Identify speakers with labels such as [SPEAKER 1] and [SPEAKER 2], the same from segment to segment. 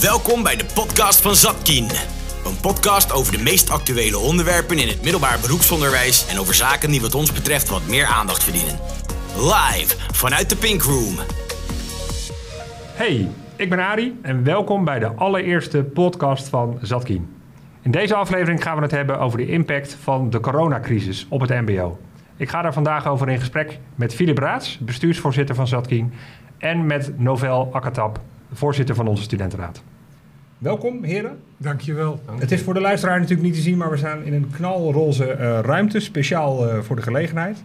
[SPEAKER 1] Welkom bij de podcast van Zatkien. Een podcast over de meest actuele onderwerpen in het middelbaar beroepsonderwijs en over zaken die wat ons betreft wat meer aandacht verdienen. Live vanuit de Pink Room.
[SPEAKER 2] Hey, ik ben Ari en welkom bij de allereerste podcast van Zatkien. In deze aflevering gaan we het hebben over de impact van de coronacrisis op het MBO. Ik ga daar vandaag over in gesprek met Philip Raats, bestuursvoorzitter van Zatkien, en met Novel Akatap, voorzitter van onze studentenraad. Welkom, heren.
[SPEAKER 3] Dankjewel.
[SPEAKER 2] Het is voor de luisteraar natuurlijk niet te zien, maar we staan in een knalroze eh, ruimte, speciaal eh, voor de gelegenheid.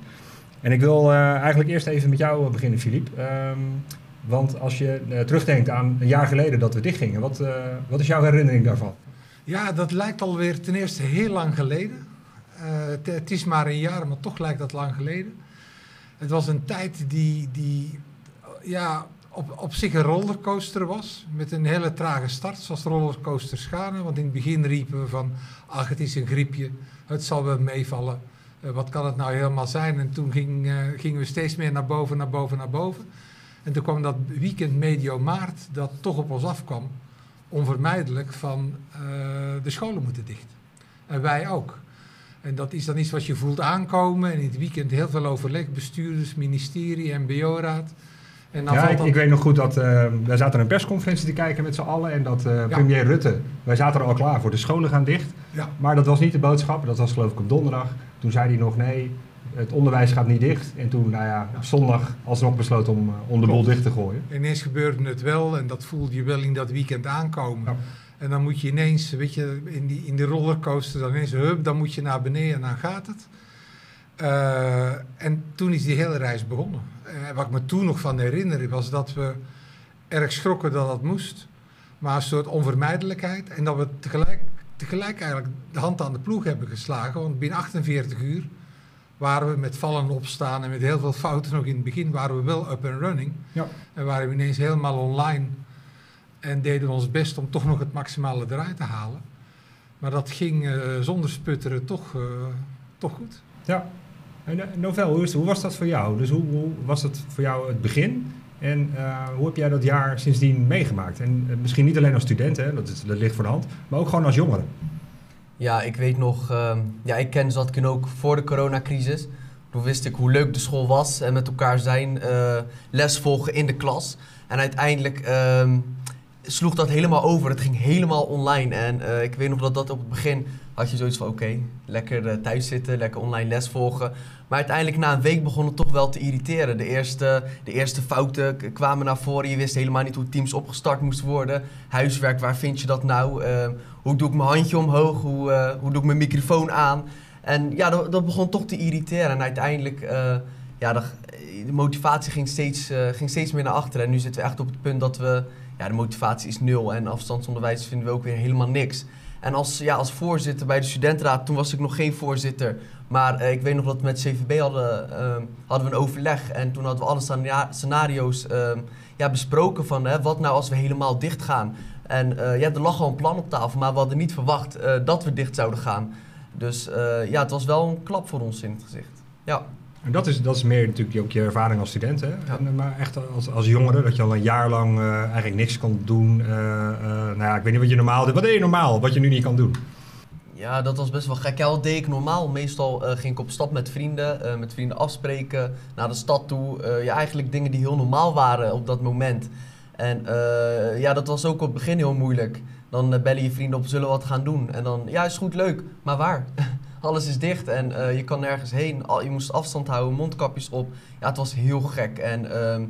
[SPEAKER 2] En ik wil eh, eigenlijk eerst even met jou beginnen, Filip. Ehm, want als je terugdenkt aan een jaar geleden dat we dichtgingen, wat, wat is jouw herinnering daarvan?
[SPEAKER 3] Ja, dat lijkt alweer ten eerste heel lang geleden. Het, het, is maar een jaar, maar toch lijkt dat lang geleden. Het was een tijd die, die ja, op, op zich een rollercoaster was. Met een hele trage start, zoals rollercoasters gaan. Want in het begin riepen we van, ach het is een griepje, het zal wel meevallen. Uh, wat kan het nou helemaal zijn? En toen uh, gingen we steeds meer naar boven, naar boven, naar boven. En toen kwam dat weekend medio maart dat toch op ons afkwam. Onvermijdelijk van uh, de scholen moeten dicht. En wij ook. En dat is dan iets wat je voelt aankomen. En in het weekend heel veel overleg, bestuurders, ministerie, mbo-raad.
[SPEAKER 2] En dan ja, ik, ik, weet nog goed dat uh, wij zaten een persconferentie te kijken met z'n allen. En dat uh, premier Rutte, wij zaten er al klaar voor. De scholen gaan dicht. Ja. Maar dat was niet de boodschap. Dat was geloof ik op donderdag. Toen zei hij nog nee, het onderwijs gaat niet dicht. En toen, nou ja, op zondag alsnog besloten om, uh, om de boel dicht te gooien.
[SPEAKER 3] Ineens gebeurde het wel en dat voelde je wel in dat weekend aankomen. En dan moet je ineens, weet je, in die, in die rollercoaster, dan ineens, hup, dan moet je naar beneden en dan gaat het. en toen is die hele reis begonnen. Uh, wat ik me toen nog van herinner, was dat we erg schrokken dat dat moest. Maar een soort onvermijdelijkheid. En dat we tegelijk, tegelijk eigenlijk de hand aan de ploeg hebben geslagen. Want binnen 48 uur waren we met vallen opstaan en met heel veel fouten nog in het begin, waren we wel up and running. Ja. En waren we ineens helemaal online. En deden we ons best om toch nog het maximale eruit te halen. Maar dat ging uh, zonder sputteren toch, uh, toch goed.
[SPEAKER 2] Ja, eh, Novel, hoe, hoe, was dat voor jou? Dus hoe, was dat voor jou het begin? En uh, hoe heb jij dat jaar sindsdien meegemaakt? En uh, misschien niet alleen als student, hè, dat, ligt voor de hand, maar ook gewoon als jongere.
[SPEAKER 4] Ja, ik weet nog, uh, ja, ik ken Zatkin ook voor de coronacrisis. Toen wist ik hoe leuk de school was en met elkaar zijn, les volgen in de klas. En uiteindelijk ehm, sloeg dat helemaal over. Het ging helemaal online. En ik weet nog dat dat op het begin had je zoiets van oké, lekker thuis zitten, lekker online les volgen. Maar uiteindelijk na een week begon het toch wel te irriteren. De eerste, de eerste fouten kwamen naar voren. Je wist helemaal niet hoe teams opgestart moesten worden. Huiswerk, waar vind je dat nou? Uh, hoe doe ik mijn handje omhoog? Hoe, uh, hoe doe ik mijn microfoon aan? En ja, dat, dat begon toch te irriteren. En uiteindelijk, ja, de, de, motivatie ging steeds, ging steeds meer naar achteren. En nu zitten we echt op het punt dat we, de motivatie is nul. En afstandsonderwijs vinden we ook weer helemaal niks. En als, ja, als voorzitter bij de studentenraad, toen was ik nog geen voorzitter. Maar uh, ik weet nog dat we met CVB hadden, uh, hadden we een overleg. En toen hadden we alle scenario's uh, ja, besproken van hè, wat nou als we helemaal dicht gaan. En eh, ja, er lag al een plan op tafel, maar we hadden niet verwacht dat we dicht zouden gaan. Dus ja, het was wel een klap voor ons in het gezicht. Ja.
[SPEAKER 2] En dat is, dat is meer natuurlijk ook je ervaring als student, hè? En, maar echt als, als jongere, dat je al een jaar lang uh, eigenlijk niks kan doen. Uh, uh, nou ja, ik weet niet wat je normaal doet. Wat deed je normaal, wat je nu niet kan doen?
[SPEAKER 4] Ja, dat was best wel gek. Ja, wat deed ik normaal? Meestal ging ik op stap met vrienden, met vrienden afspreken, naar de stad toe. ja, eigenlijk dingen die heel normaal waren op dat moment. En ja, dat was ook op het begin heel moeilijk. Dan bellen je vrienden op, zullen we wat gaan doen? En dan, ja, is goed, leuk, maar waar? alles is dicht en uh, je kan nergens heen. Je moest afstand houden, mondkapjes op. Ja, het was heel gek. En uh,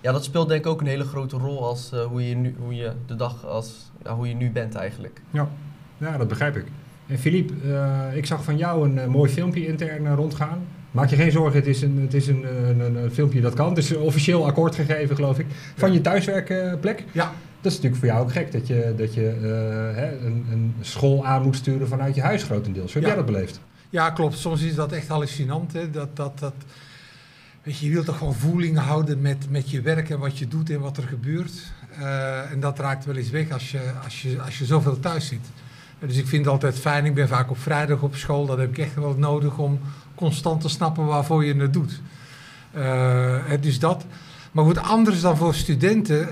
[SPEAKER 4] ja, dat speelt denk ik ook een hele grote rol als uh, hoe, je nu, hoe je de dag als ja, hoe je nu bent eigenlijk.
[SPEAKER 2] Ja, ja dat begrijp ik. En Filip, uh, ik zag van jou een mooi filmpje intern rondgaan. Maak je geen zorgen, het is een, het is een, een, een, filmpje dat kan. Het is officieel akkoord gegeven, geloof ik. Van je thuiswerkplek.
[SPEAKER 3] Ja.
[SPEAKER 2] Dat is natuurlijk voor jou ook gek dat je, dat je uh, hè, een, een, school aan moet sturen vanuit je huis grotendeels. Hoe heb jij dat beleefd?
[SPEAKER 3] Ja, klopt. Soms is dat echt hallucinant. Hè? Dat, dat, dat, weet je, je wilt toch gewoon voeling houden met, met je werk en wat je doet en wat er gebeurt. Uh, en dat raakt wel eens weg als je, als je, als je zoveel thuis zit. Dus ik vind het altijd fijn. Ik ben vaak op vrijdag op school. Dat heb ik echt wel nodig om constant te snappen waarvoor je het doet. Uh, dus dat. Maar goed, anders dan voor studenten.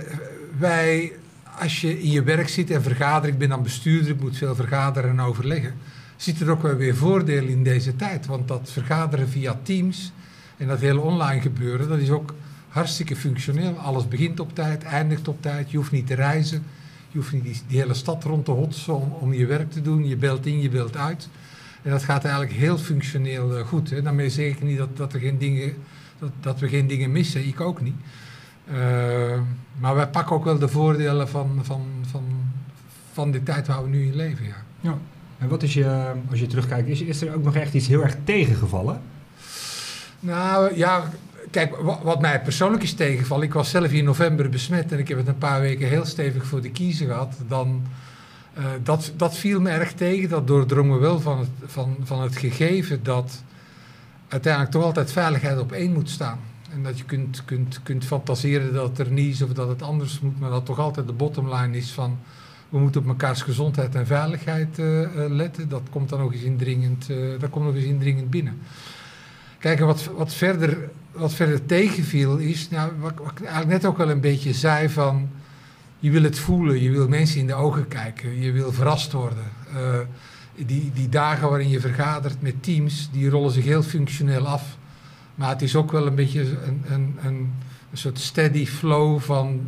[SPEAKER 3] Wij als je in je werk zit en vergadert, ik ben dan bestuurder, ik moet veel vergaderen en overleggen, zit er ook wel weer voordelen in deze tijd. Want dat vergaderen via Teams en dat hele online gebeuren, dat is ook hartstikke functioneel. Alles begint op tijd, eindigt op tijd, je hoeft niet te reizen. Je hoeft niet die, hele stad rond te hotsen om, je werk te doen. Je belt in, je belt uit. En dat gaat eigenlijk heel functioneel uh, goed. Hè. Daarmee zeg ik niet dat, dat, er geen dingen, dat, dat we geen dingen missen. Ik ook niet. Uh, maar wij pakken ook wel de voordelen van, van, van, van de tijd waar we nu in leven. Ja.
[SPEAKER 2] ja. En wat is je, als je terugkijkt, is, is er ook nog echt iets heel erg tegengevallen?
[SPEAKER 3] Nou ja, kijk, wat mij persoonlijk is tegengevallen, ik was zelf in november besmet en ik heb het een paar weken heel stevig voor de kiezer gehad. Dan, uh, dat, dat viel me erg tegen, dat doordrongen wel van het, van, van het gegeven dat uiteindelijk toch altijd veiligheid op één moet staan. En dat je kunt, kunt, kunt fantaseren dat er niet is of dat het anders moet, maar dat toch altijd de bottomline is van we moeten op mekaars gezondheid en veiligheid uh, uh, letten. Dat komt dan nog eens indringend, dat komt nog eens indringend binnen. Kijk, wat, wat, verder, wat verder tegenviel is, nou, wat, ik eigenlijk net ook wel een beetje zei van, je wil het voelen, je wil mensen in de ogen kijken, je wil verrast worden. Die, die dagen waarin je vergadert met teams, die rollen zich heel functioneel af. Maar het is ook wel een beetje een, een, een, een soort steady flow van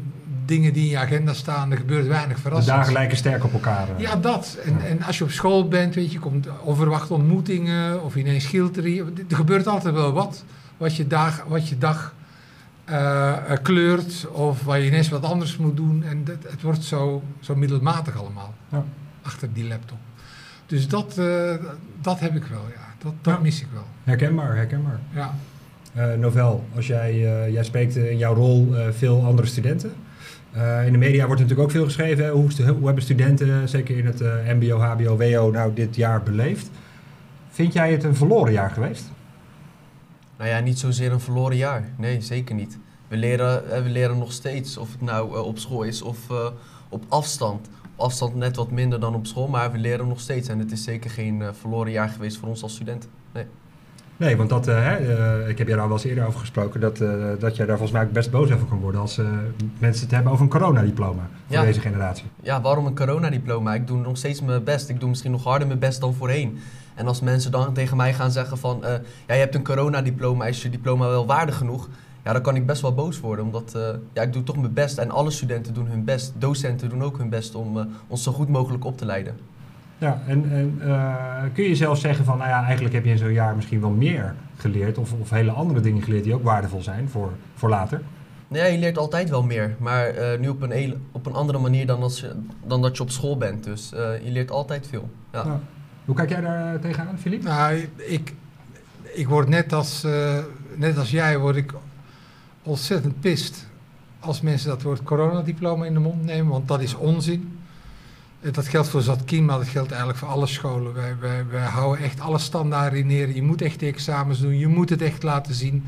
[SPEAKER 3] dingen die in je agenda staan. Er gebeurt weinig verrassend.
[SPEAKER 2] De dagen lijken sterk op elkaar.
[SPEAKER 3] Ja, dat. En, ja. en als je op school bent, weet je, komt onverwachte ontmoetingen of ineens schilderie. Er gebeurt altijd wel wat, wat je dag, wat je dag uh, kleurt of waar je ineens wat anders moet doen. En dat, het wordt zo, zo middelmatig allemaal ja. achter die laptop. Dus dat, uh, dat heb ik wel, ja. Dat, dat ja. mis ik wel.
[SPEAKER 2] Herkenbaar, herkenbaar.
[SPEAKER 3] Ja.
[SPEAKER 2] Uh, Novel, als jij, uh, jij spreekt in jouw rol veel andere studenten. In de media wordt natuurlijk ook veel geschreven. Hoe, hoe, hebben studenten, zeker in het MBO, HBO, WO, nou dit jaar beleefd? Vind jij het een verloren jaar geweest?
[SPEAKER 4] Nou ja, niet zozeer een verloren jaar. Nee, zeker niet. We leren, we leren nog steeds, of het nou op school is of op afstand. Afstand net wat minder dan op school, maar we leren nog steeds. En het is zeker geen verloren jaar geweest voor ons als studenten. Nee.
[SPEAKER 2] Nee, want dat, uh, uh, ik heb jij daar wel eens eerder over gesproken, dat, uh, dat jij daar volgens mij ook best boos over kan worden als mensen het hebben over een coronadiploma voor
[SPEAKER 4] Ja.
[SPEAKER 2] deze generatie.
[SPEAKER 4] Ja, waarom een coronadiploma? Ik doe nog steeds mijn best. Ik doe misschien nog harder mijn best dan voorheen. En als mensen dan tegen mij gaan zeggen van, ja, je hebt een coronadiploma, is je diploma wel waardig genoeg? Ja, dan kan ik best wel boos worden, omdat ja, ik doe toch mijn best en alle studenten doen hun best. Docenten doen ook hun best om ons zo goed mogelijk op te leiden.
[SPEAKER 2] Ja, en, en uh, kun je zelf zeggen van, nou ja, eigenlijk heb je in zo'n jaar misschien wel meer geleerd of, of hele andere dingen geleerd die ook waardevol zijn voor, voor later?
[SPEAKER 4] Ja, je leert altijd wel meer, maar uh, nu op een, op een andere manier dan, als je, dan dat je op school bent. Dus uh, je leert altijd veel. Ja.
[SPEAKER 2] Ja. Hoe kijk jij daar tegenaan, Filip?
[SPEAKER 3] Nou, ik, ik word net als, net als jij, word ik ontzettend pist als mensen dat woord coronadiploma in de mond nemen, want dat is onzin. Dat geldt voor Zatkin, maar dat geldt eigenlijk voor alle scholen. Wij, wij, wij houden echt alle standaarden neer. Je moet echt de examens doen, je moet het echt laten zien.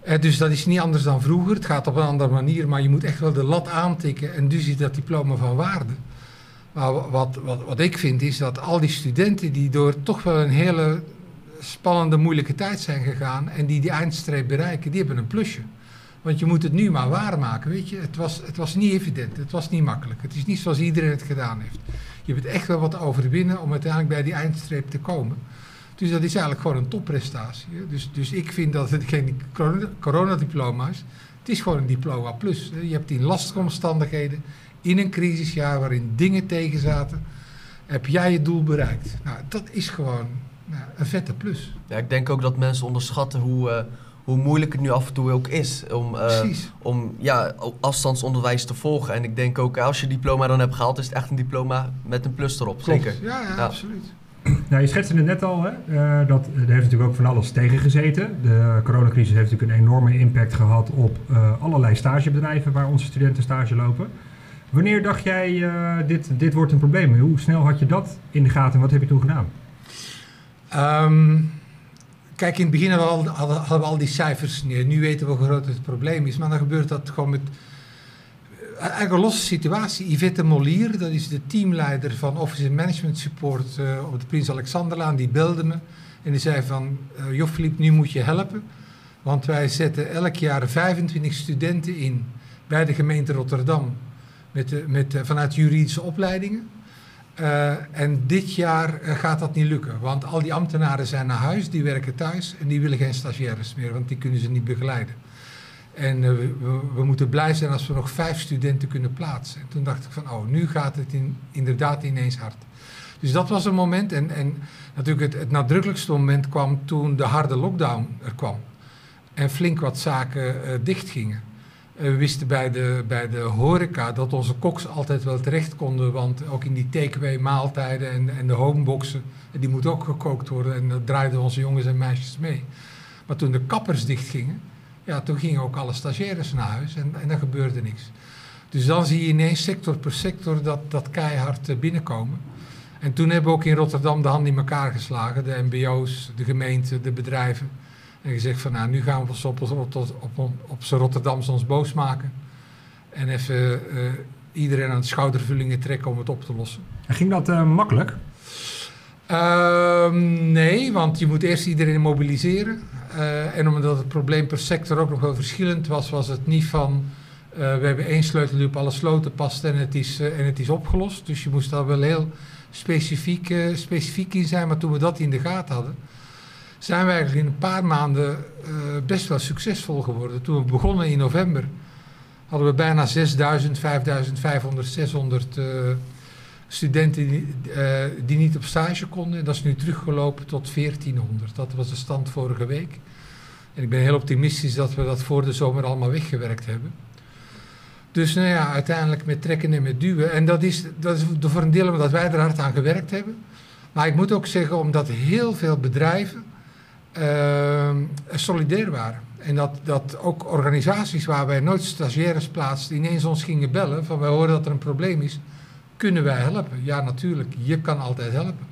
[SPEAKER 3] Eh, dus dat is niet anders dan vroeger. Het gaat op een andere manier, maar je moet echt wel de lat aantikken. En dus is dat diploma van waarde. Maar wat, wat, wat ik vind is dat al die studenten die door toch wel een hele spannende, moeilijke tijd zijn gegaan en die die eindstreep bereiken, die hebben een plusje. Want je moet het nu maar waarmaken, weet je. Het was, het was niet evident, het was niet makkelijk. Het is niet zoals iedereen het gedaan heeft. Je hebt echt wel wat overwinnen om uiteindelijk bij die eindstreep te komen. Dus dat is eigenlijk gewoon een topprestatie. Dus, dus ik vind dat het geen coronadiploma is. Het is gewoon een diploma plus. Je hebt in lastige omstandigheden, in een crisisjaar waarin dingen tegen zaten, heb jij je doel bereikt. Nou, dat is gewoon nou, een vette plus.
[SPEAKER 4] Ja, ik denk ook dat mensen onderschatten hoe... Uh hoe moeilijk het nu af en toe ook is om, uh, om ja, afstandsonderwijs te volgen. En ik denk ook, als je diploma dan hebt gehaald, is het echt een diploma met een plus erop.
[SPEAKER 3] Klopt.
[SPEAKER 4] Zeker.
[SPEAKER 3] Ja, ja, ja, absoluut.
[SPEAKER 2] Nou, je schetste het net al, hè? Uh, dat, er heeft natuurlijk ook van alles tegengezeten. De coronacrisis heeft natuurlijk een enorme impact gehad op uh, allerlei stagebedrijven waar onze studenten stage lopen. Wanneer dacht jij, dit, dit wordt een probleem? Hoe snel had je dat in de gaten en wat heb je toen gedaan?
[SPEAKER 3] Um, Kijk, in het begin hadden we, al, hadden al die cijfers neer. Nu weten we hoe groot het probleem is. Maar dan gebeurt dat gewoon met... Eigenlijk een losse situatie. Yvette Molier, dat is de teamleider van Office Management Support uh, op de Prins Alexanderlaan, die belde me. En die zei van, uh, joh Philippe, nu moet je helpen. Want wij zetten elk jaar 25 studenten in bij de gemeente Rotterdam. met, de, met, vanuit juridische opleidingen. Eh, en dit jaar eh, gaat dat niet lukken, want al die ambtenaren zijn naar huis, die werken thuis en die willen geen stagiaires meer, want die kunnen ze niet begeleiden. En eh, we, we- moeten blij zijn als we nog vijf studenten kunnen plaatsen. En toen dacht ik van, oh, nu gaat het in, inderdaad ineens hard. Dus dat was een moment. En, en natuurlijk het, het nadrukkelijkste moment kwam toen de harde lockdown er kwam. En flink wat zaken dichtgingen. Eh, we wisten bij de, bij de horeca dat onze koks altijd wel terecht konden. Want ook in die takeaway maaltijden en, en de homeboxen, eh, die moeten ook gekookt worden. En dat draaiden onze jongens en meisjes mee. Maar toen de kappers dichtgingen, ja, toen gingen ook alle stagiaires naar huis en, en er gebeurde niks. Dus dan zie je ineens sector per sector dat, dat keihard eh, binnenkomen. En toen hebben we ook in Rotterdam de hand in elkaar geslagen. De mbo's, de gemeente, de bedrijven. En gezegd van nou, nu gaan we ons op, op, op, op, op z'n Rotterdams ons boos maken. En even eh, iedereen aan de schoudervullingen trekken om het op te lossen.
[SPEAKER 2] En ging dat eh, makkelijk?
[SPEAKER 3] Ehm, nee, want je moet eerst iedereen mobiliseren. Eh, en omdat het probleem per sector ook nog wel verschillend was, was het niet van we hebben één sleutel die op alle sloten past en het is, en het is opgelost. Dus je moest daar wel heel specifiek, specifiek in zijn. Maar toen we dat in de gaten hadden, zijn we eigenlijk in een paar maanden eh, best wel succesvol geworden. Toen we begonnen in november, hadden we bijna 6000, 5500, 600 eh, studenten die, eh, die niet op stage konden. Dat is nu teruggelopen tot 1400. Dat was de stand vorige week. En ik ben heel optimistisch dat we dat voor de zomer allemaal weggewerkt hebben. Dus nou ja, uiteindelijk met trekken en met duwen. En dat is, dat is voor een deel omdat wij er hard aan gewerkt hebben. Maar ik moet ook zeggen, omdat heel veel bedrijven solidair waren. En dat, dat ook organisaties waar wij nooit stagiaires plaatsten, ineens ons gingen bellen van wij horen dat er een probleem is. Kunnen wij helpen? Ja, natuurlijk. Je kan altijd helpen.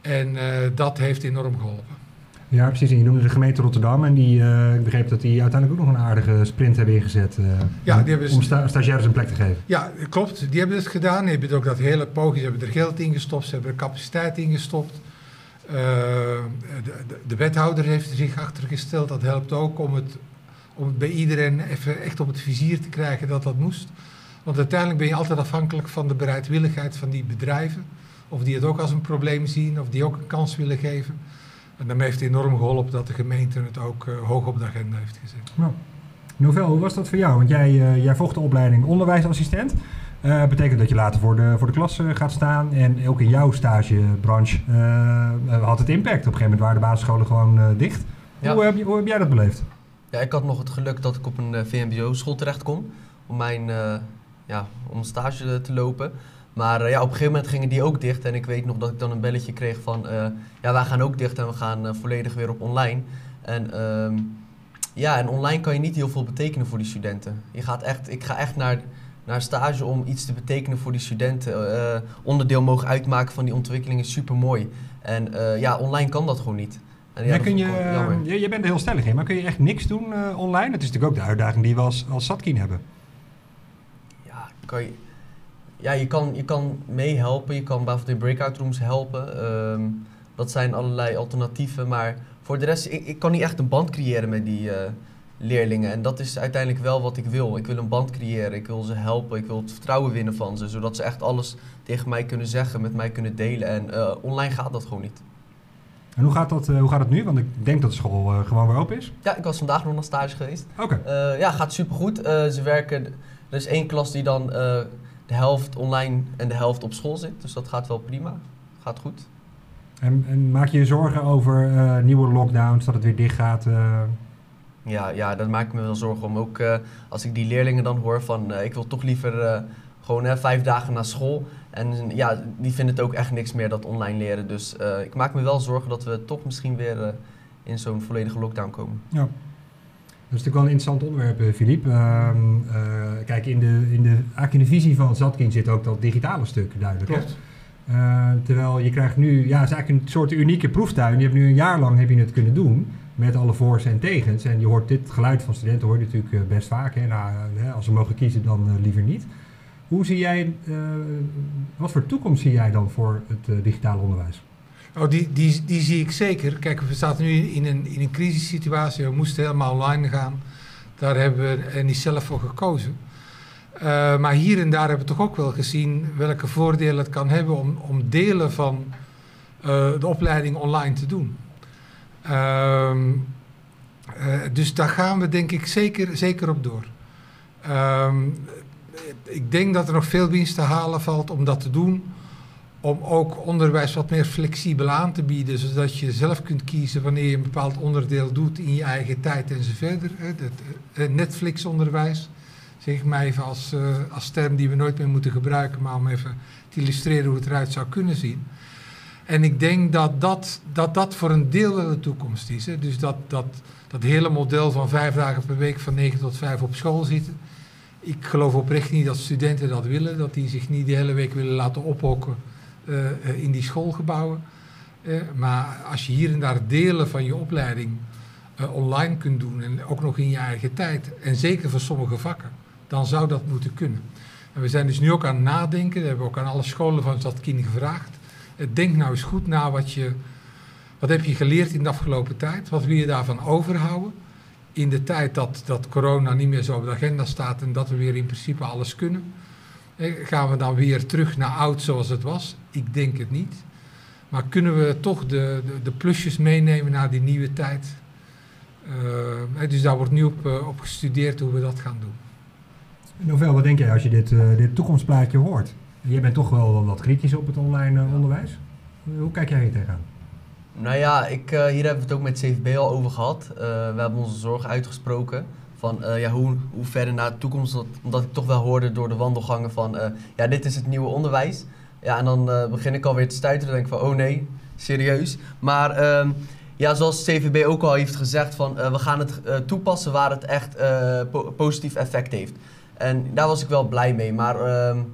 [SPEAKER 3] En eh, dat heeft enorm geholpen.
[SPEAKER 2] Ja, precies. En je noemde de gemeente Rotterdam. En die, eh, ik begreep dat die uiteindelijk ook nog een aardige sprint hebben ingezet. eh,
[SPEAKER 3] Ja,
[SPEAKER 2] om-
[SPEAKER 3] die hebben ze-
[SPEAKER 2] om sta stagiaires een plek te geven.
[SPEAKER 3] Ja, klopt. Die hebben het gedaan. Die hebben ook dat hele poging. Ze hebben er geld in gestopt. Ze hebben er capaciteit in gestopt. Eh, de, de, de wethouder heeft er zich achter gesteld. Dat helpt ook om het, om bij iedereen even echt op het vizier te krijgen dat dat moest. Want uiteindelijk ben je altijd afhankelijk van de bereidwilligheid van die bedrijven. Of die het ook als een probleem zien, of die ook een kans willen geven. En daarmee heeft het enorm geholpen dat de gemeente het ook eh, hoog op de agenda heeft gezet.
[SPEAKER 2] Nou, Novel, hoe was dat voor jou? Want jij, eh, jij volgt de opleiding onderwijsassistent. Eh betekent dat je later voor de, voor de klas eh, gaat staan. En ook in jouw stagebranche eh, had het impact. Op een gegeven moment waren de basisscholen gewoon dicht.
[SPEAKER 4] Ja.
[SPEAKER 2] Hoe, heb je, hoe heb jij dat beleefd?
[SPEAKER 4] Ja, ik had nog het geluk dat ik op een VMBO-school terecht kon om mijn ja, om stage te lopen. Maar ja, op een gegeven moment gingen die ook dicht en ik weet nog dat ik dan een belletje kreeg van ja, wij gaan ook dicht en we gaan volledig weer op online. En ehm, ja, en online kan je niet heel veel betekenen voor die studenten. Je gaat echt, ik ga echt naar, naar stage om iets te betekenen voor die studenten. Eh, onderdeel mogen uitmaken van die ontwikkeling is super mooi. En eh, ja, online kan dat gewoon niet. En ja,
[SPEAKER 2] Ja, kun je,
[SPEAKER 4] jammer.
[SPEAKER 2] je, je bent er heel stellig in, maar kun je echt niks doen eh, online? Het is natuurlijk ook de uitdaging die we als, als Satkin hebben.
[SPEAKER 4] Ja, kan je, ja, je kan, je kan meehelpen. Je kan bijvoorbeeld in breakout rooms helpen. Ehm, dat zijn allerlei alternatieven. Maar voor de rest, ik, ik kan niet echt een band creëren met die eh, leerlingen. En dat is uiteindelijk wel wat ik wil. Ik wil een band creëren. Ik wil ze helpen. Ik wil het vertrouwen winnen van ze. Zodat ze echt alles tegen mij kunnen zeggen, met mij kunnen delen. En eh, online gaat dat gewoon niet.
[SPEAKER 2] En hoe gaat dat, eh, hoe gaat het nu? Want ik denk dat de school eh, gewoon weer open is.
[SPEAKER 4] Ja, ik was vandaag nog naar stage geweest.
[SPEAKER 2] Oké.
[SPEAKER 4] Ja, gaat supergoed. Ze werken, er is één klas die dan de helft online en de helft op school zit. Dus dat gaat wel prima. Gaat goed.
[SPEAKER 2] En, en maak je je zorgen over nieuwe lockdowns, dat het weer dicht gaat?
[SPEAKER 4] Ja, ja, daar maak ik me wel zorgen om. Ook eh, als ik die leerlingen dan hoor van eh, ik wil toch liever eh, gewoon hè, vijf dagen naar school. En ja, die vinden het ook echt niks meer dat online leren. Dus eh, ik maak me wel zorgen dat we toch misschien weer in zo'n volledige lockdown komen.
[SPEAKER 2] Ja. Dat is natuurlijk wel een interessant onderwerp, eh, Filip. Ehm, eh, kijk, in de, in de, eigenlijk in de visie van Zatkin zit ook dat digitale stuk duidelijk.
[SPEAKER 3] Klopt.
[SPEAKER 2] Eh, terwijl je krijgt nu, ja, het is eigenlijk een soort unieke proeftuin. Je hebt nu een jaar lang heb je het kunnen doen met alle voor's en tegens. En je hoort dit geluid van studenten hoor je natuurlijk eh, best vaak. Hè? Nou, als ze mogen kiezen, dan eh, liever niet. Hoe zie jij, wat voor toekomst zie jij dan voor het digitale onderwijs?
[SPEAKER 3] Oh, die, die, die zie ik zeker. Kijk, we zaten nu in een, in een crisissituatie. We moesten helemaal online gaan. Daar hebben we niet zelf voor gekozen. Maar hier en daar hebben we toch ook wel gezien welke voordelen het kan hebben om, om delen van de opleiding online te doen. Uh, dus daar gaan we denk ik zeker, zeker op door. Ehm, ik denk dat er nog veel winst te halen valt om dat te doen om ook onderwijs wat meer flexibel aan te bieden, zodat je zelf kunt kiezen wanneer je een bepaald onderdeel doet in je eigen tijd en verder. Het Netflix-onderwijs, zeg maar even als, als term die we nooit meer moeten gebruiken, maar om even te illustreren hoe het eruit zou kunnen zien. En ik denk dat dat, dat, dat voor een deel wel de toekomst is. Hè. Dus dat, dat, dat hele model van vijf dagen per week van 9 tot 5 op school zitten. Ik geloof oprecht niet dat studenten dat willen, dat die zich niet de hele week willen laten ophokken eh, eh, in die schoolgebouwen. Eh, maar als je hier en daar delen van je opleiding online kunt doen en ook nog in je eigen tijd, en zeker voor sommige vakken, dan zou dat moeten kunnen. En we zijn dus nu ook aan het nadenken, dat hebben we ook aan alle scholen van Zatkin gevraagd. Denk nou eens goed na wat je, wat heb je geleerd in de afgelopen tijd, wat wil je daarvan overhouden in de tijd dat, dat corona niet meer zo op de agenda staat en dat we weer in principe alles kunnen. Gaan we dan weer terug naar oud zoals het was? Ik denk het niet. Maar kunnen we toch de, de, de plusjes meenemen naar die nieuwe tijd? Uh, dus daar wordt nu op, uh, op, gestudeerd hoe we dat gaan doen.
[SPEAKER 2] Novel, wat denk jij als je dit, uh, dit toekomstplaatje hoort? Jij bent toch wel wat kritisch op het online onderwijs. Hoe kijk jij hier tegenaan?
[SPEAKER 4] Nou ja, ik, hier hebben we het ook met CVB al over gehad. we hebben onze zorgen uitgesproken van uh, ja, hoe, hoe verder naar de toekomst. Omdat ik toch wel hoorde door de wandelgangen van uh, ja, dit is het nieuwe onderwijs. Ja, en dan uh, begin ik alweer te stuiteren. Dan denk ik van oh nee, serieus. Maar um, ja, zoals CVB ook al heeft gezegd, van, we gaan het toepassen waar het echt po positief effect heeft. En daar was ik wel blij mee. Maar um,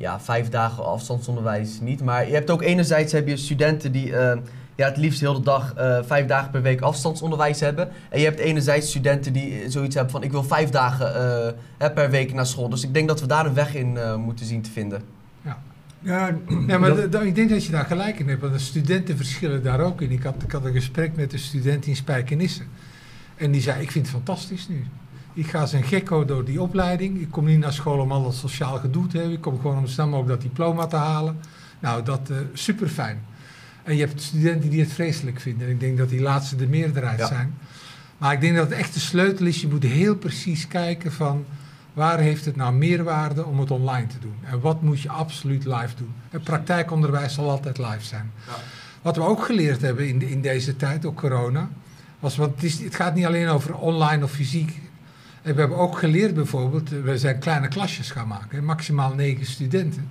[SPEAKER 4] ja, vijf dagen afstandsonderwijs niet. Maar je hebt ook enerzijds heb je studenten die ja, het liefst heel de dag uh, vijf dagen per week afstandsonderwijs hebben. En je hebt enerzijds studenten die zoiets hebben van ik wil vijf dagen uh, per week naar school. Dus ik denk dat we daar een weg in uh, moeten zien te vinden.
[SPEAKER 3] Ja, ja, ja maar dat... ik denk dat je daar gelijk in hebt. Want de studenten verschillen daar ook in. Ik had, ik had een gesprek met een student in Spijkenisse. En die zei, ik vind het fantastisch nu. Ik ga een gekko door die opleiding. Ik kom niet naar school om al dat sociaal gedoe te hebben. Ik kom gewoon om snel mogelijk dat diploma te halen. Nou, dat uh, super fijn. En je hebt studenten die het vreselijk vinden. En ik denk dat die laatste de meerderheid zijn. Maar ik denk dat het echt de sleutel is. Je moet heel precies kijken van waar heeft het nou meerwaarde om het online te doen. En wat moet je absoluut live doen. Het praktijkonderwijs zal altijd live zijn. Ja. Wat we ook geleerd hebben in, in deze tijd, ook corona, was, want het, is, het gaat niet alleen over online of fysiek. En we hebben ook geleerd bijvoorbeeld, we zijn kleine klasjes gaan maken, maximaal negen studenten.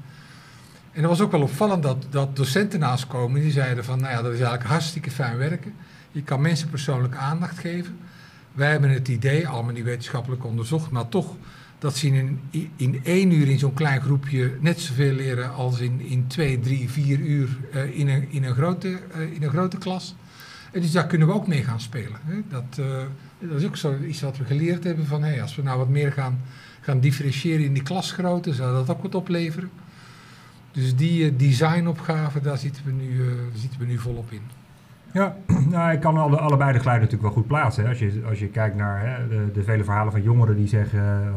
[SPEAKER 3] En dat was ook wel opvallend dat, dat docenten naast komen die zeiden van, nou ja, dat is eigenlijk hartstikke fijn werken. Je kan mensen persoonlijk aandacht geven. Wij hebben het idee, allemaal niet wetenschappelijk onderzocht, maar toch dat ze in, in één uur in zo'n klein groepje net zoveel leren als in, in twee, drie, vier uur uh, in, een, in, een grote, uh, in een grote klas. Dus daar kunnen we ook mee gaan spelen. Hè. Dat, uh, dat is ook zo iets wat we geleerd hebben van hey, als we nou wat meer gaan, gaan differentiëren in die klasgrootte, zou dat ook wat opleveren. Dus die uh, designopgave, daar zitten we, nu, uh, zitten we nu volop in.
[SPEAKER 2] Ja, nou, ik kan alle, allebei de geluiden natuurlijk wel goed plaatsen. Hè. Als, je, als je kijkt naar hè, de, vele verhalen van jongeren die zeggen...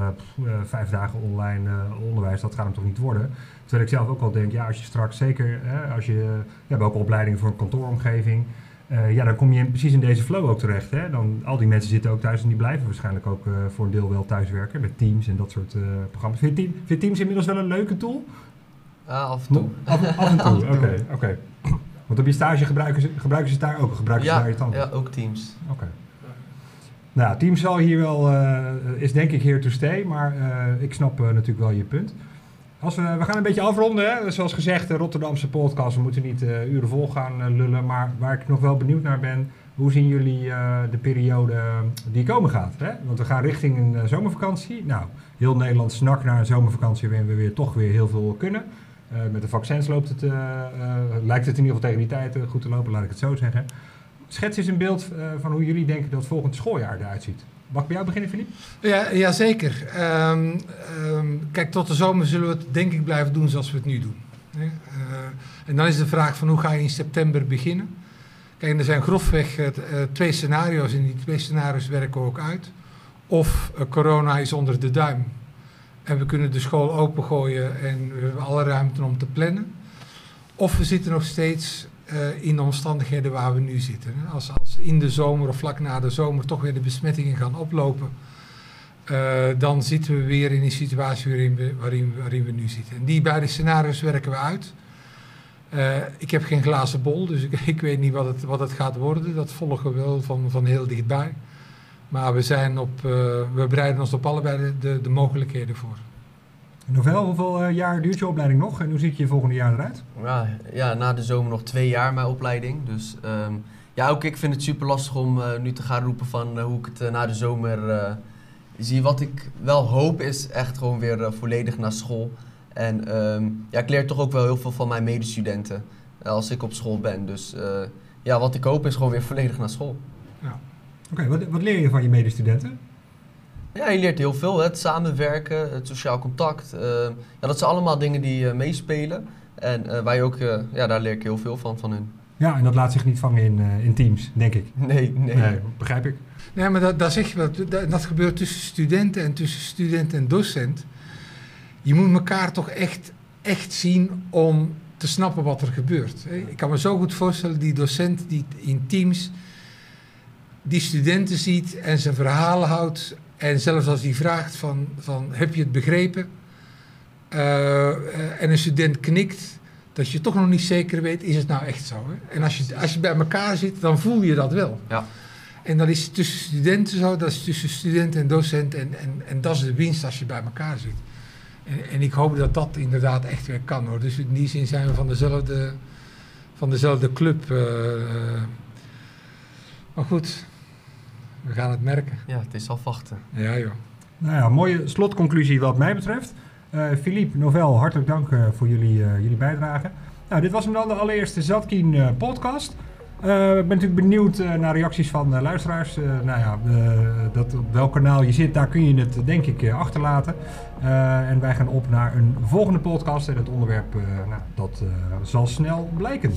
[SPEAKER 2] Vijf dagen online onderwijs, dat gaat hem toch niet worden. Terwijl ik zelf ook al denk, ja, als je straks zeker... Hè, als je, we hebben ook opleidingen voor een kantooromgeving... ja, dan kom je in, precies in deze flow ook terecht. Hè? Dan, al die mensen zitten ook thuis en die blijven waarschijnlijk ook voor een deel wel thuiswerken. Met Teams en dat soort programma's. Vind je, vind je Teams inmiddels wel een leuke tool?
[SPEAKER 4] Af en toe.
[SPEAKER 2] Af, af en toe, oké. Okay, okay. Want op je stage gebruiken ze, gebruiken ze het daar ook? Gebruiken
[SPEAKER 4] ja,
[SPEAKER 2] ze daar je
[SPEAKER 4] tanden? Ja, ook Teams.
[SPEAKER 2] Oké. Okay. Nou, Teams zal hier wel, is denk ik here to stay, maar ik snap natuurlijk wel je punt. Als we, we gaan een beetje afronden, hè? zoals gezegd, de Rotterdamse podcast, we moeten niet uren vol gaan lullen, maar waar ik nog wel benieuwd naar ben, hoe zien jullie de periode die komen gaat? Hè? Want we gaan richting een zomervakantie. Nou, heel Nederland snakt naar een zomervakantie waarin we weer toch weer heel veel kunnen. Met de vaccins loopt het, lijkt het in ieder geval tegen die tijd goed te lopen, laat ik het zo zeggen. Schets eens een beeld van hoe jullie denken dat volgend schooljaar eruit ziet. Mag ik bij jou beginnen, Philippe?
[SPEAKER 3] Ja, ja zeker. Um, um, kijk, tot de zomer zullen we het denk ik blijven doen zoals we het nu doen. en dan is de vraag van hoe ga je in september beginnen? Kijk, er zijn grofweg twee scenario's en die twee scenario's werken ook uit. Of corona is onder de duim en we kunnen de school opengooien en we hebben alle ruimte om te plannen. Of we zitten nog steeds uh, in de omstandigheden waar we nu zitten. Als, als in de zomer of vlak na de zomer toch weer de besmettingen gaan oplopen, uh, dan zitten we weer in een situatie waarin we, waarin, waarin we nu zitten. En die beide scenario's werken we uit. Uh, ik heb geen glazen bol, dus ik, ik, weet niet wat het, wat het gaat worden. Dat volgen we wel van, van heel dichtbij. Maar we, zijn op, we bereiden ons op allebei de, de mogelijkheden voor.
[SPEAKER 2] Novel, hoeveel uh, jaar duurt je opleiding nog en hoe ziet je volgende jaar eruit?
[SPEAKER 4] Ja, ja, na de zomer nog twee jaar mijn opleiding. Dus um, ja, ook ik vind het super lastig om uh, nu te gaan roepen van hoe ik het na de zomer zie. Wat ik wel hoop is echt gewoon weer volledig naar school. En um, ja, ik leer toch ook wel heel veel van mijn medestudenten als ik op school ben. Dus ja, wat ik hoop is gewoon weer volledig naar school.
[SPEAKER 2] Ja. Oké, okay, wat, wat leer je van je medestudenten?
[SPEAKER 4] Ja, je leert heel veel. Het samenwerken, het sociaal contact. Uh, ja, dat zijn allemaal dingen die uh, meespelen. En uh, waar je ook, ja, daar leer ik heel veel van, van hun.
[SPEAKER 2] Ja, en dat laat zich niet vangen in, in teams, denk ik.
[SPEAKER 4] Nee, nee.
[SPEAKER 2] nee begrijp ik.
[SPEAKER 3] Nee, maar dat, dat zeg je wel. Dat, dat gebeurt tussen studenten en tussen student en docent. Je moet elkaar toch echt, echt zien om te snappen wat er gebeurt. Ik kan me zo goed voorstellen, die docent die in teams die studenten ziet en zijn verhalen houdt. En zelfs als hij vraagt van, van heb je het begrepen? Uh, en een student knikt, dat je toch nog niet zeker weet, is het nou echt zo? Hè? En als je, als je bij elkaar zit, dan voel je dat wel.
[SPEAKER 4] Ja.
[SPEAKER 3] En dat is tussen studenten zo, dat is tussen student en docent. En, en, en dat is de winst als je bij elkaar zit. En, en ik hoop dat dat inderdaad echt weer kan hoor. Dus in die zin zijn we van dezelfde, van dezelfde club. Uh, maar goed, we gaan het merken.
[SPEAKER 4] Ja, het is afwachten.
[SPEAKER 3] Ja, joh.
[SPEAKER 2] Nou ja, mooie slotconclusie wat mij betreft. Uh, Philippe, Novel, hartelijk dank uh, voor jullie, uh, jullie bijdrage. Nou, dit was hem dan de allereerste Zatkien podcast. Ik ben natuurlijk benieuwd naar reacties van luisteraars. nou ja, dat op welk kanaal je zit, daar kun je het denk ik achterlaten. en wij gaan op naar een volgende podcast. En het onderwerp, nou, dat zal snel blijken.